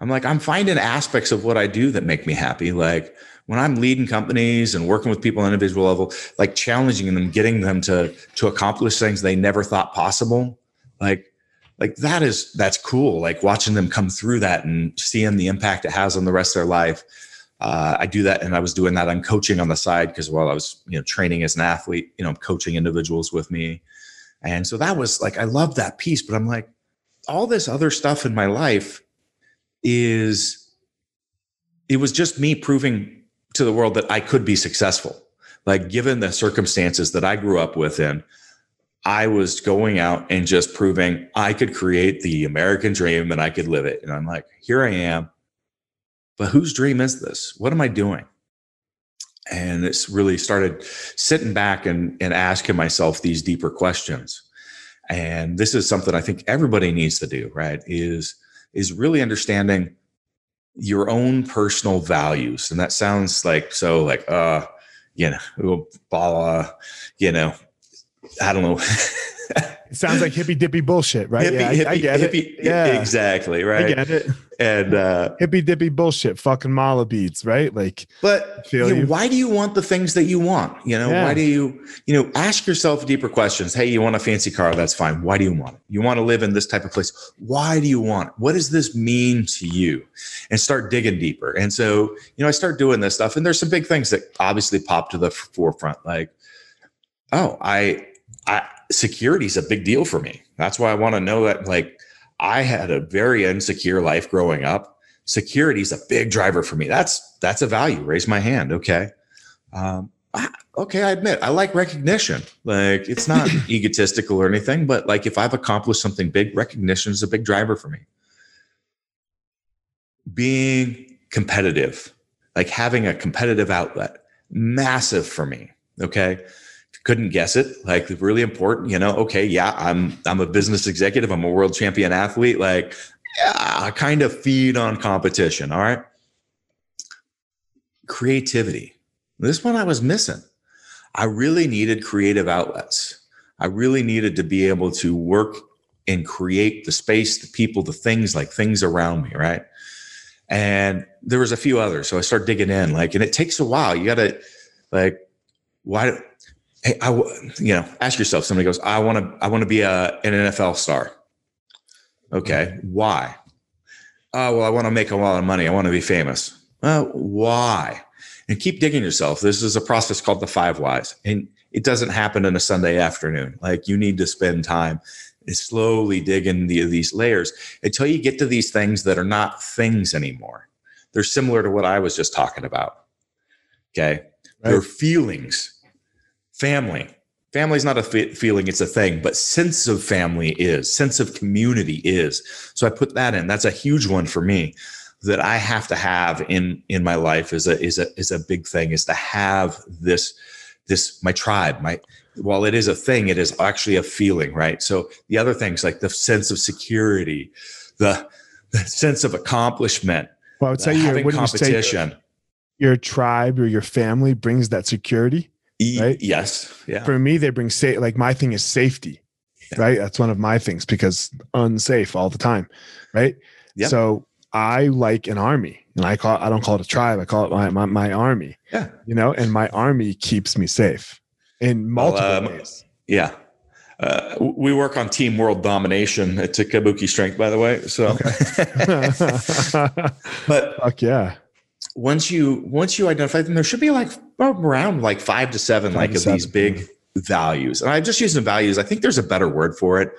Speaker 2: I'm like, I'm finding aspects of what I do that make me happy. Like when I'm leading companies and working with people on an individual level, like challenging them, getting them to to accomplish things they never thought possible. Like, like that is that's cool. Like watching them come through that and seeing the impact it has on the rest of their life. Uh, I do that, and I was doing that. I'm coaching on the side because while I was, you know, training as an athlete, you know, I'm coaching individuals with me, and so that was like I love that piece. But I'm like, all this other stuff in my life is it was just me proving to the world that I could be successful. Like given the circumstances that I grew up with in, I was going out and just proving I could create the American dream and I could live it. And I'm like, here I am. But whose dream is this? What am I doing? And it's really started sitting back and, and asking myself these deeper questions. And this is something I think everybody needs to do, right? Is is really understanding your own personal values. And that sounds like so like uh, you know, blah, you know, I don't know.
Speaker 1: it sounds like hippy dippy bullshit, right?
Speaker 2: Hippie,
Speaker 1: yeah,
Speaker 2: hippie,
Speaker 1: I, I get
Speaker 2: hippie,
Speaker 1: it. Yeah,
Speaker 2: exactly, right.
Speaker 1: I get it.
Speaker 2: And uh,
Speaker 1: hippy dippy bullshit, fucking mala beads, right? Like,
Speaker 2: but you know,
Speaker 1: you.
Speaker 2: why do you want the things that you want? You know,
Speaker 1: Yeah.
Speaker 2: why do you, you know, ask yourself deeper questions. Hey, you want a fancy car? That's fine. Why do you want it? You want to live in this type of place. Why do you want it? What does this mean to you? And start digging deeper. And so, you know, I start doing this stuff, and there's some big things that obviously pop to the forefront, like, oh, I, I security is a big deal for me. That's why I want to know that, like, I had a very insecure life growing up. Security is a big driver for me. That's that's a value. Raise my hand. Okay. Um, I- okay, I admit I like recognition. Like it's not egotistical or anything, but like if I've accomplished something big, recognition is a big driver for me. Being competitive, like having a competitive outlet, massive for me. Okay. Couldn't guess it. Like really important, you know. Okay, yeah, I'm I'm a business executive. I'm a world champion athlete. Like, yeah, I kind of feed on competition. All right. Creativity. This one I was missing. I really needed creative outlets. I really needed to be able to work and create the space, the people, the things like things around me, right? And there was a few others. So I started digging in, like, and it takes a while. You got to, like, why? Hey, I, w- you know, ask yourself. Somebody goes, I want to, I want to be a an NFL star. Okay, hmm. why? Oh, well, I want to make a lot of money. I want to be famous. Well, why? And keep digging yourself. This is a process called the five whys, and it doesn't happen in a Sunday afternoon. Like you need to spend time slowly digging the, these layers until you get to these things that are not things anymore. They're similar to what I was just talking about. Okay, they're feelings. Family. Family is not a feeling, it's a thing, but sense of family is, sense of community is. So I put that in. That's a huge one for me that I have to have in in my life is a is a is a big thing is to have this this my tribe my while it is a thing it is actually a feeling right so the other things like the sense of security the, the sense of accomplishment
Speaker 1: Well, I would say
Speaker 2: having
Speaker 1: what do you say,
Speaker 2: competition
Speaker 1: your tribe or your family brings that security.
Speaker 2: E-
Speaker 1: right?
Speaker 2: yes yeah
Speaker 1: For me, they bring sa- like my thing is safety,
Speaker 2: Yeah.
Speaker 1: right? That's one of my things because unsafe all the time, right?
Speaker 2: Yep.
Speaker 1: So I like an army, and I call I don't call it a tribe. I call it my my, my army.
Speaker 2: Yeah.
Speaker 1: you know, and my army keeps me safe in multiple
Speaker 2: um,
Speaker 1: ways.
Speaker 2: yeah uh, we work on team world domination at Kabuki Strength, by the way. So, but
Speaker 1: Fuck yeah.
Speaker 2: Once you once you identify them, there should be like around like five to seven
Speaker 1: Five
Speaker 2: like
Speaker 1: to
Speaker 2: of these
Speaker 1: seven,
Speaker 2: big values. And I'm just using values. I think there's a better word for it,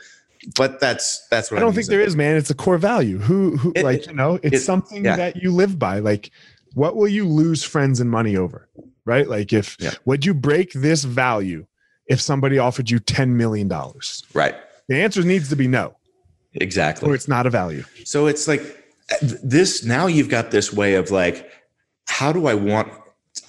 Speaker 2: but that's that's what
Speaker 1: I don't
Speaker 2: I'm
Speaker 1: think
Speaker 2: using.
Speaker 1: there is, man. It's a core value. Who, who,
Speaker 2: It-
Speaker 1: like you know, it's
Speaker 2: it-
Speaker 1: something
Speaker 2: yeah.
Speaker 1: that you live by. Like, what will you lose friends and money over? Right? Like, if
Speaker 2: Yeah.
Speaker 1: would you break this value if somebody offered you ten million dollars?
Speaker 2: Right.
Speaker 1: The answer needs to be no,
Speaker 2: Exactly.
Speaker 1: or it's not a value.
Speaker 2: So it's like this now you've got this way of like, how do I want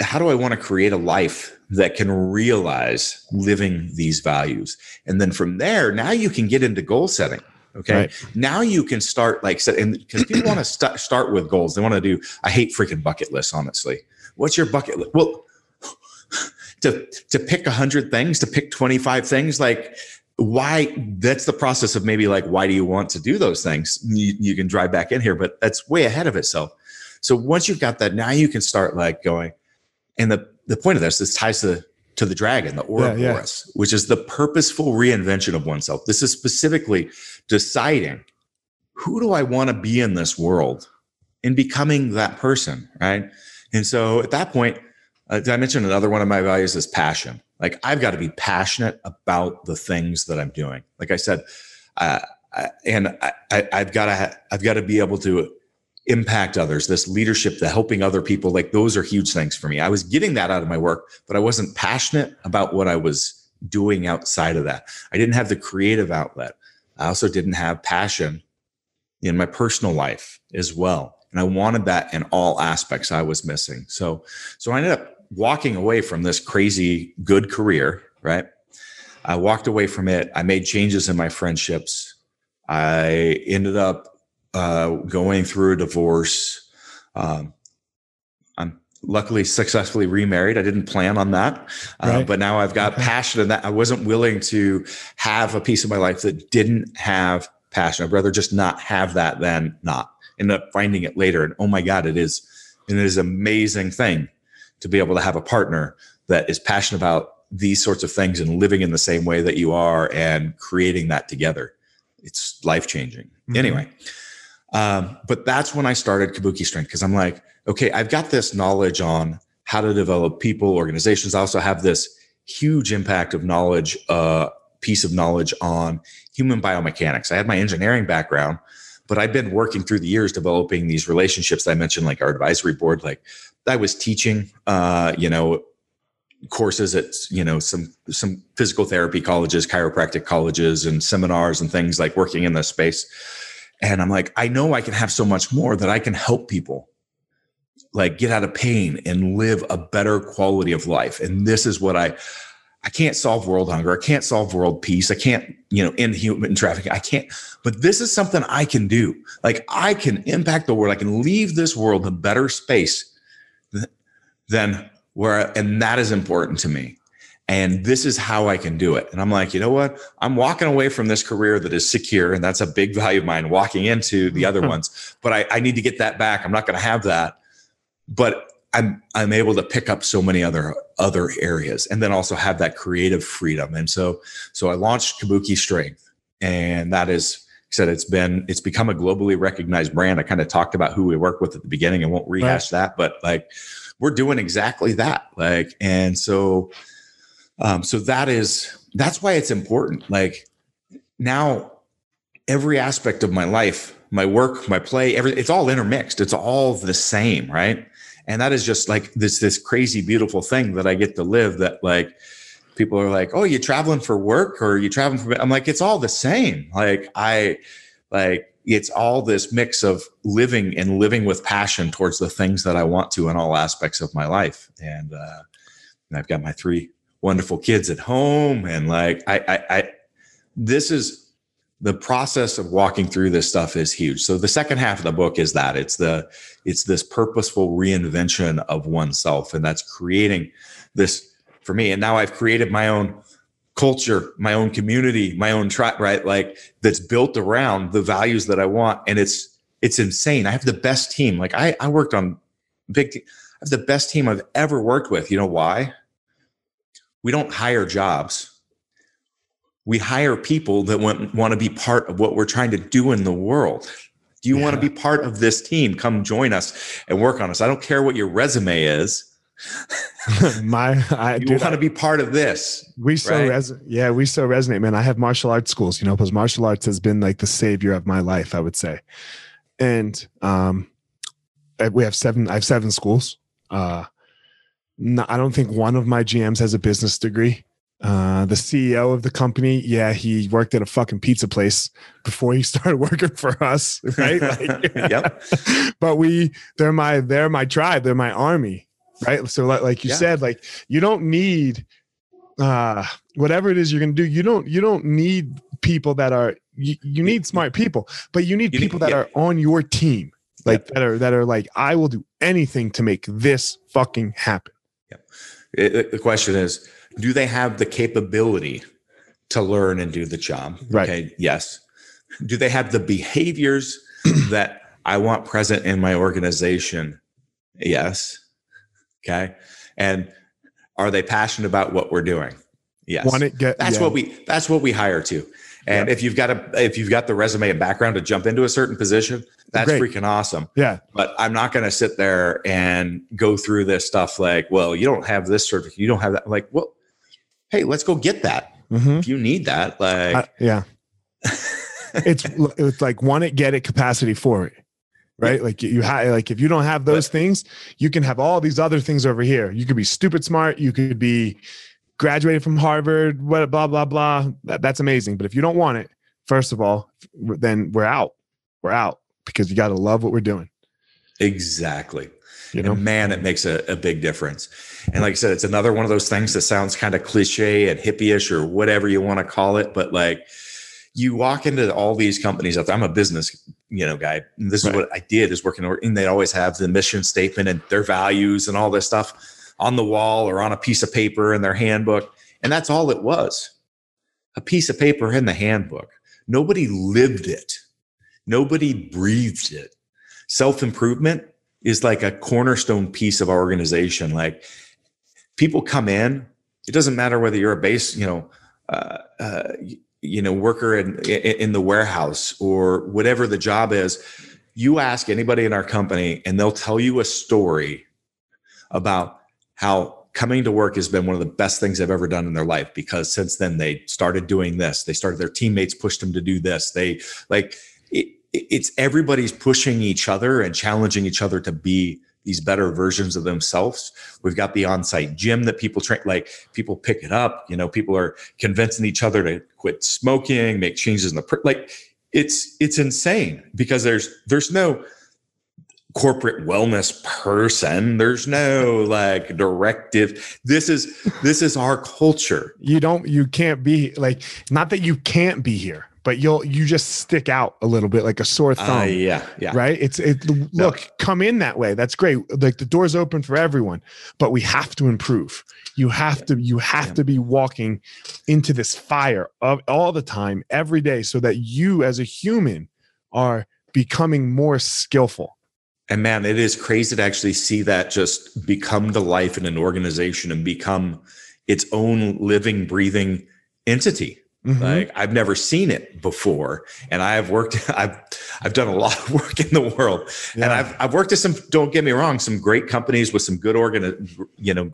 Speaker 2: how do I want to create a life that can realize living these values? And then from there, now you can get into goal setting. Okay.
Speaker 1: Right.
Speaker 2: Now you can start like set and because people want to st- start with goals. They want to do, I hate freaking bucket lists, honestly. What's your bucket list? Well, to to pick a hundred things, to pick 25 things, like why that's the process of maybe like why do you want to do those things you, you can drive back in here but that's way ahead of itself so once you've got that now you can start like going and the the point of this this ties to the to the dragon the ouroboros
Speaker 1: yeah.
Speaker 2: which is the purposeful reinvention of oneself this is specifically deciding who do i want to be in this world and becoming that person right and so at that point uh, did I mention another one of my values is passion? Like I've got to be passionate about the things that I'm doing. Like I said, uh, I, and I, I, I've got to ha- I've got to be able to impact others. This leadership, the helping other people, like those are huge things for me. I was getting that out of my work, but I wasn't passionate about what I was doing outside of that. I didn't have the creative outlet. I also didn't have passion in my personal life as well. And I wanted that in all aspects I was missing. So, so I ended up walking away from this crazy good career, right? I walked away from it. I made changes in my friendships. I ended up uh, going through a divorce. Um, I'm luckily successfully remarried. I didn't plan on that, uh, but now I've got okay. passion in that. I wasn't willing to have a piece of my life that didn't have passion. I'd rather just not have that than not. End up finding it later, and oh my god, it is it is an amazing thing to be able to have a partner that is passionate about these sorts of things and living in the same way that you are and creating that together. It's life changing. Mm-hmm. Anyway, um, but that's when I started Kabuki Strength because I'm like, okay, I've got this knowledge on how to develop people, organizations. I also have this huge impact of knowledge, uh, piece of knowledge on human biomechanics. I had my engineering background, but I've been working through the years developing these relationships I mentioned, like our advisory board. Like I was teaching, uh, you know, courses at you know some some physical therapy colleges, chiropractic colleges, and seminars and things like working in this space. And I'm like, I know I can have so much more that I can help people like get out of pain and live a better quality of life. And this is what I I can't solve world hunger. I can't solve world peace. I can't, you know, end human trafficking. I can't, but this is something I can do. Like I can impact the world. I can leave this world a better space than where, and that is important to me. And this is how I can do it. And I'm like, you know what? I'm walking away from this career that is secure. And that's a big value of mine, walking into the other ones. But I, I need to get that back. I'm not going to have that. But I'm I'm able to pick up so many other other areas and then also have that creative freedom. And so so I launched Kabuki Strength and that is said it's been it's become a globally recognized brand. I kind of talked about who we work with at the beginning and won't rehash right. that, but like we're doing exactly that. Like and so um so that is that's why it's important. Like now every aspect of my life, my work, my play, every it's all intermixed. It's all the same, right? and that is just like this this crazy beautiful thing that i get to live that like people are like oh you're traveling for work or you're traveling for i'm like it's all the same like i like it's all this mix of living and living with passion towards the things that i want to in all aspects of my life and uh and i've got my three wonderful kids at home and like i i, I this is the process of walking through this stuff is huge. So the second half of the book is that it's the it's this purposeful reinvention of oneself and that's creating this for me and now I've created my own culture, my own community, my own tribe, right? Like that's built around the values that I want and it's it's insane. I have the best team. Like I I worked on big te- I have the best team I've ever worked with. You know why? We don't hire jobs we hire people that want, want to be part of what we're trying to do in the world. Do you yeah. want to be part of this team? Come join us and work on us. I don't care what your resume is.
Speaker 1: My, I
Speaker 2: you want to be part of this.
Speaker 1: We so right? res- yeah, we so resonate, man. I have martial arts schools, you know, because martial arts has been like the savior of my life, I would say. And um, we have seven. I have seven schools. Uh, no, I don't think one of my GMs has a business degree. Uh, the CEO of the company, yeah, he worked at a fucking pizza place before he started working for us, right? Like, yep. But we, they're my, they're my tribe, they're my army, right? So, like, like you yeah. said, like you don't need, uh, whatever it is you're gonna do. You don't, you don't need people that are. You, you need smart people, but you need you people need, that yeah. are on your team, like yep. that are that are like, I will do anything to make this fucking happen.
Speaker 2: Yep. It, the question is do they have the capability to learn and do the job?
Speaker 1: Right. Okay.
Speaker 2: Yes. Do they have the behaviors that I want present in my organization? Yes. Okay. And are they passionate about what we're doing? Yes.
Speaker 1: Want it get,
Speaker 2: that's yeah. what we that's what we hire to. And if you've got a if you've got the resume and background to jump into a certain position, that's Great. freaking awesome.
Speaker 1: Yeah.
Speaker 2: But I'm not going to sit there and go through this stuff like, well, you don't have this certificate, you don't have that. Like, well, hey, let's go get that. Mm-hmm. If you need that, like, uh,
Speaker 1: yeah, it's it's like want it, get it, capacity for it, right? Like you have, like if you don't have those but, things, you can have all these other things over here. You could be stupid smart. You could be graduated from Harvard, what blah blah blah. That, that's amazing. But if you don't want it, first of all, then we're out. We're out because you got to love what we're doing.
Speaker 2: Exactly.
Speaker 1: You know,
Speaker 2: and man, it makes a, a big difference. And like I said, it's another one of those things that sounds kind of cliche and hippie-ish or whatever you want to call it. But like you walk into all these companies out there. I'm a business, you know, guy. And this right. is what I did is working and they always have the mission statement and their values and all this stuff on the wall or on a piece of paper in their handbook. And that's all it was. A piece of paper in the handbook. Nobody lived it. Nobody breathed it. Self-improvement is like a cornerstone piece of our organization. Like people come in, it doesn't matter whether you're a base, you know, uh, uh, you know, worker in, in the warehouse or whatever the job is. You ask anybody in our company, and they'll tell you a story about how coming to work has been one of the best things they've ever done in their life because since then they started doing this. They started their teammates pushed them to do this. They like it, it's everybody's pushing each other and challenging each other to be these better versions of themselves. We've got the on-site gym that people train, like people pick it up. You know, people are convincing each other to quit smoking, make changes in the like. It's it's insane because there's there's no corporate wellness person there's no like directive this is this is our culture
Speaker 1: you don't you can't be like not that you can't be here but you'll you just stick out a little bit like a sore uh, thumb. Uh,
Speaker 2: yeah, yeah.
Speaker 1: Right. It's it. Look, no. come in that way. That's great. Like the door's open for everyone, but we have to improve. You have to you have yeah. to be walking into this fire of all the time, every day, so that you as a human are becoming more skillful.
Speaker 2: And man, it is crazy to actually see that just become the life in an organization and become its own living, breathing entity. Mm-hmm. Like I've never seen it before, and I've worked. I've I've done a lot of work in the world, yeah. and I've I've worked at some. Don't get me wrong, some great companies with some good organ, you know,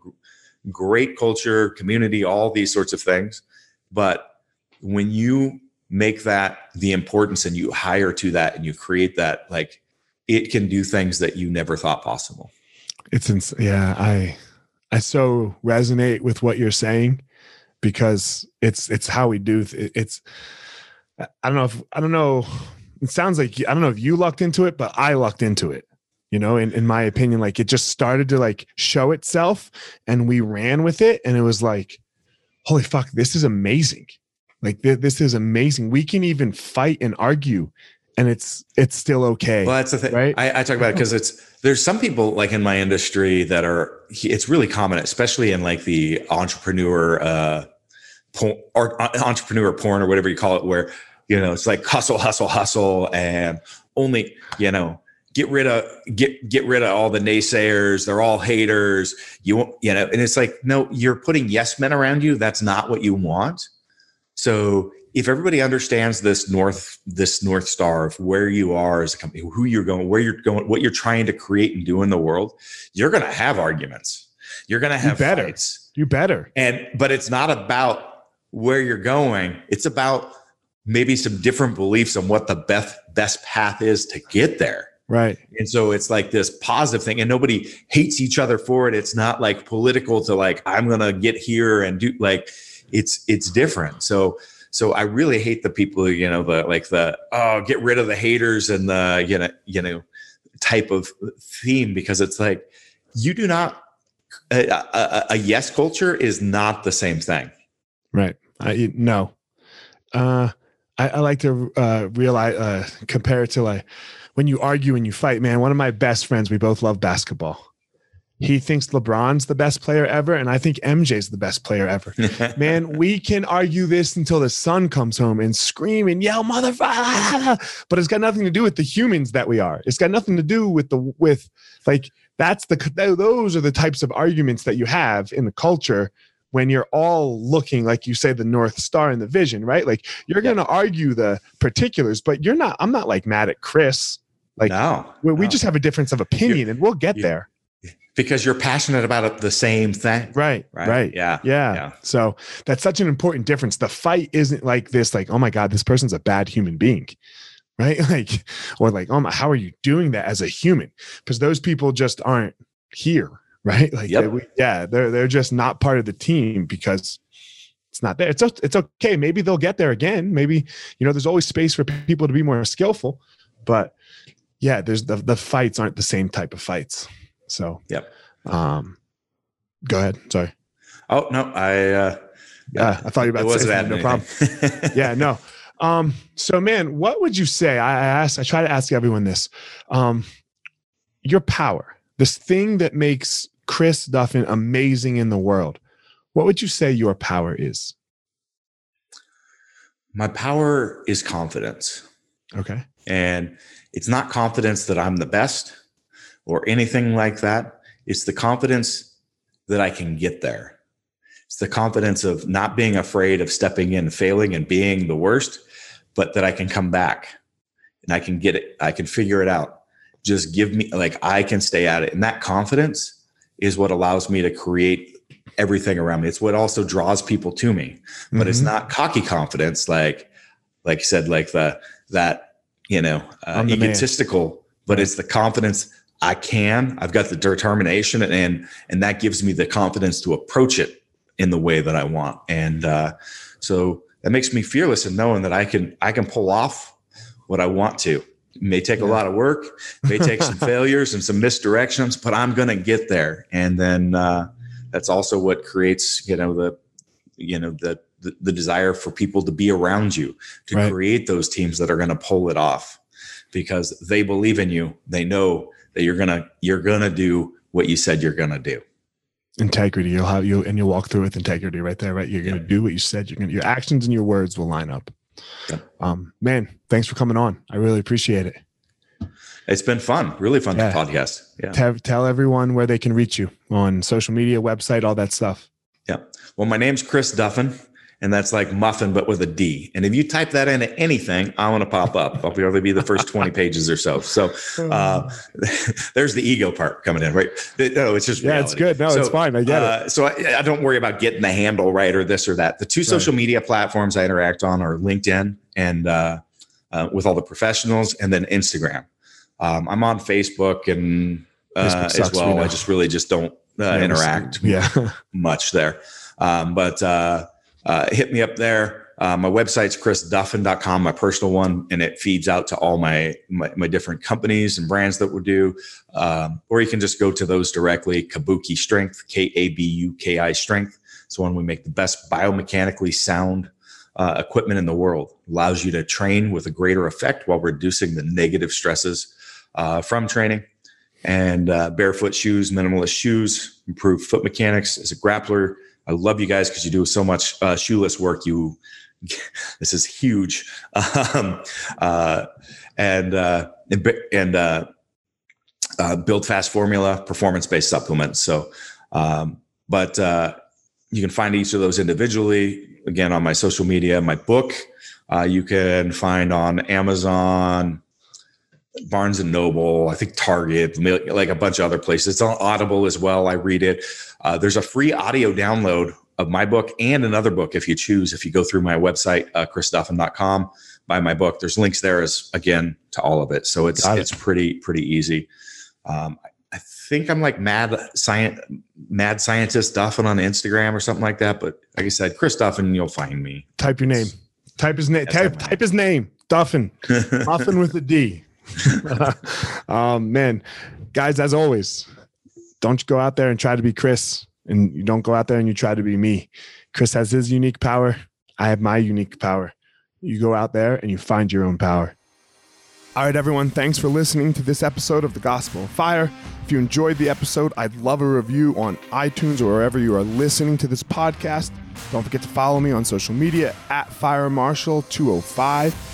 Speaker 2: great culture, community, all these sorts of things. But when you make that the importance, and you hire to that, and you create that, like it can do things that you never thought possible.
Speaker 1: It's ins- yeah. I I so resonate with what you're saying because it's it's how we do it's i don't know if i don't know it sounds like i don't know if you lucked into it but i lucked into it you know in, in my opinion like it just started to like show itself and we ran with it and it was like holy fuck this is amazing like th- this is amazing we can even fight and argue and it's it's still okay
Speaker 2: well that's the thing right i, I talk about it because it's there's some people like in my industry that are it's really common especially in like the entrepreneur uh porn, or uh, entrepreneur porn or whatever you call it, where you know it's like hustle, hustle, hustle, and only you know get rid of get get rid of all the naysayers. They're all haters. You you know, and it's like no, you're putting yes men around you. That's not what you want. So if everybody understands this north this north star of where you are as a company, who you're going, where you're going, what you're trying to create and do in the world, you're going to have arguments. You're going to have
Speaker 1: you better.
Speaker 2: fights.
Speaker 1: You better.
Speaker 2: And but it's not about where you're going. It's about maybe some different beliefs on what the best best path is to get there.
Speaker 1: Right.
Speaker 2: And so it's like this positive thing, and nobody hates each other for it. It's not like political to like, I'm gonna get here and do like it's it's different. So so I really hate the people, you know, the like the oh, get rid of the haters and the you know, you know, type of theme because it's like you do not a, a, a yes culture is not the same thing.
Speaker 1: Right. I no. Uh, I, I like to uh, realize uh, compare it to like when you argue and you fight. Man, one of my best friends, we both love basketball. He thinks LeBron's the best player ever, and I think MJ's the best player ever. Man, we can argue this until the sun comes home and scream and yell, motherfucker! But it's got nothing to do with the humans that we are. It's got nothing to do with the with like that's the those are the types of arguments that you have in the culture when you're all looking like you say the north star in the vision right like you're yeah. going to argue the particulars but you're not i'm not like mad at chris like
Speaker 2: no,
Speaker 1: we,
Speaker 2: no.
Speaker 1: we just have a difference of opinion you're, and we'll get there
Speaker 2: because you're passionate about the same thing
Speaker 1: right, right right
Speaker 2: yeah
Speaker 1: yeah yeah so that's such an important difference the fight isn't like this like oh my god this person's a bad human being right like or like oh my how are you doing that as a human because those people just aren't here right? Like,
Speaker 2: Yep.
Speaker 1: they, yeah, they're, they're just not part of the team because it's not there. It's it's okay. Maybe they'll get there again. Maybe you know, there's always space for people to be more skillful, but yeah, there's the the fights aren't the same type of fights. So,
Speaker 2: Yep.
Speaker 1: Um, go ahead. Sorry.
Speaker 2: Oh no, I uh,
Speaker 1: Yeah, I thought you were
Speaker 2: it
Speaker 1: about to say
Speaker 2: wasn't
Speaker 1: something. No problem. yeah, no. Um, so man, what would you say? I, I ask, I try to ask everyone this. Um, your power, this thing that makes Chris Duffin amazing in the world. What would you say your power is?
Speaker 2: My power is confidence.
Speaker 1: Okay.
Speaker 2: And it's not confidence that I'm the best or anything like that. It's the confidence that I can get there. It's the confidence of not being afraid of stepping in, failing, and being the worst, but that I can come back and I can get it. I can figure it out. Just give me, like, I can stay at it. And that confidence is what allows me to create everything around me. It's what also draws people to me but it's
Speaker 1: Mhm.
Speaker 2: not cocky confidence like like you said like the that you know uh,
Speaker 1: I'm man.
Speaker 2: egotistical but
Speaker 1: Right.
Speaker 2: it's the confidence i can. I've got the determination and and that gives me the confidence to approach it in the way that i want. And uh, so that makes me fearless in knowing that i can i can pull off what i want to. It may take a lot of work may take some failures and some misdirections but i'm going to get there. And then uh, that's also what creates you know the you know the, the the desire for people to be around you to
Speaker 1: Right.
Speaker 2: create those teams that are going to pull it off. Because they believe in you they know that you're gonna you're gonna do what you said you're gonna do
Speaker 1: integrity. You'll have you and you'll walk through with integrity right there, right? You're gonna do what you said. You're gonna your actions and your words will line up.
Speaker 2: Yep.
Speaker 1: Um, man, thanks for coming on. I really appreciate it.
Speaker 2: it's been fun really fun
Speaker 1: Yeah.
Speaker 2: podcast yeah
Speaker 1: Tell, tell everyone where they can reach you on social media, website, all that stuff.
Speaker 2: yeah well my name's chris duffin and that's like muffin but with a d and if you type that into anything i want to pop up i'll probably be the first 20 pages or so so uh, there's the ego part coming in, right? No, it's just
Speaker 1: yeah, it's good. No, it's fine. I get it.
Speaker 2: Uh, so I, I don't worry about getting the handle right or this or that. The two social media platforms I interact on are LinkedIn and uh, uh, with all the professionals, and then Instagram. Um, I'm on Facebook and uh,
Speaker 1: Facebook
Speaker 2: as
Speaker 1: sucks, we
Speaker 2: well.
Speaker 1: know.
Speaker 2: I just really just don't uh,
Speaker 1: Yeah,
Speaker 2: interact
Speaker 1: Yeah.
Speaker 2: much there. Um, but uh, hit me up there. Uh, my website's chrisduffin.com, my personal one, and it feeds out to all my, my, my different companies and brands that we do. Um, or you can just go to those directly. Kabuki Strength, K A B U K I Strength. It's one we make the best biomechanically sound uh, equipment in the world. Allows you to train with a greater effect while reducing the negative stresses uh, from training and uh, barefoot shoes, minimalist shoes, improved foot mechanics. As a grappler, I love you guys because you do so much uh, shoeless work. You, this is huge, um, uh, and uh, and, uh, uh, build fast formula, performance based supplements. So, um, but uh, you can find each of those individually. Again, on my social media, my book. Uh, you can find on Amazon, Barnes and Noble, I think Target, like a bunch of other places. It's on Audible as well. I read it. Uh, there's a free audio download of my book and another book if you choose. If you go through my website, uh, chrisduffin.com, buy my book. There's links there as again to all of it. So it's
Speaker 1: it.
Speaker 2: it's pretty pretty easy. Um, I- think I'm like mad science mad scientist Duffin on Instagram or something like that. But like I said, Chris Duffin, you'll find me.
Speaker 1: type your name. Type his name. Type, type his name. Duffin. Muffin with a D. um, man, guys, as always, don't go out there and try to be Chris, and you don't go out there and you try to be me. Chris has his unique power. I have my unique power. You go out there and you find your own power. All right, everyone, thanks for listening to this episode of The Gospel of Fire. If you enjoyed the episode, I'd love a review on iTunes or wherever you are listening to this podcast. Don't forget to follow me on social media at FireMarshal205.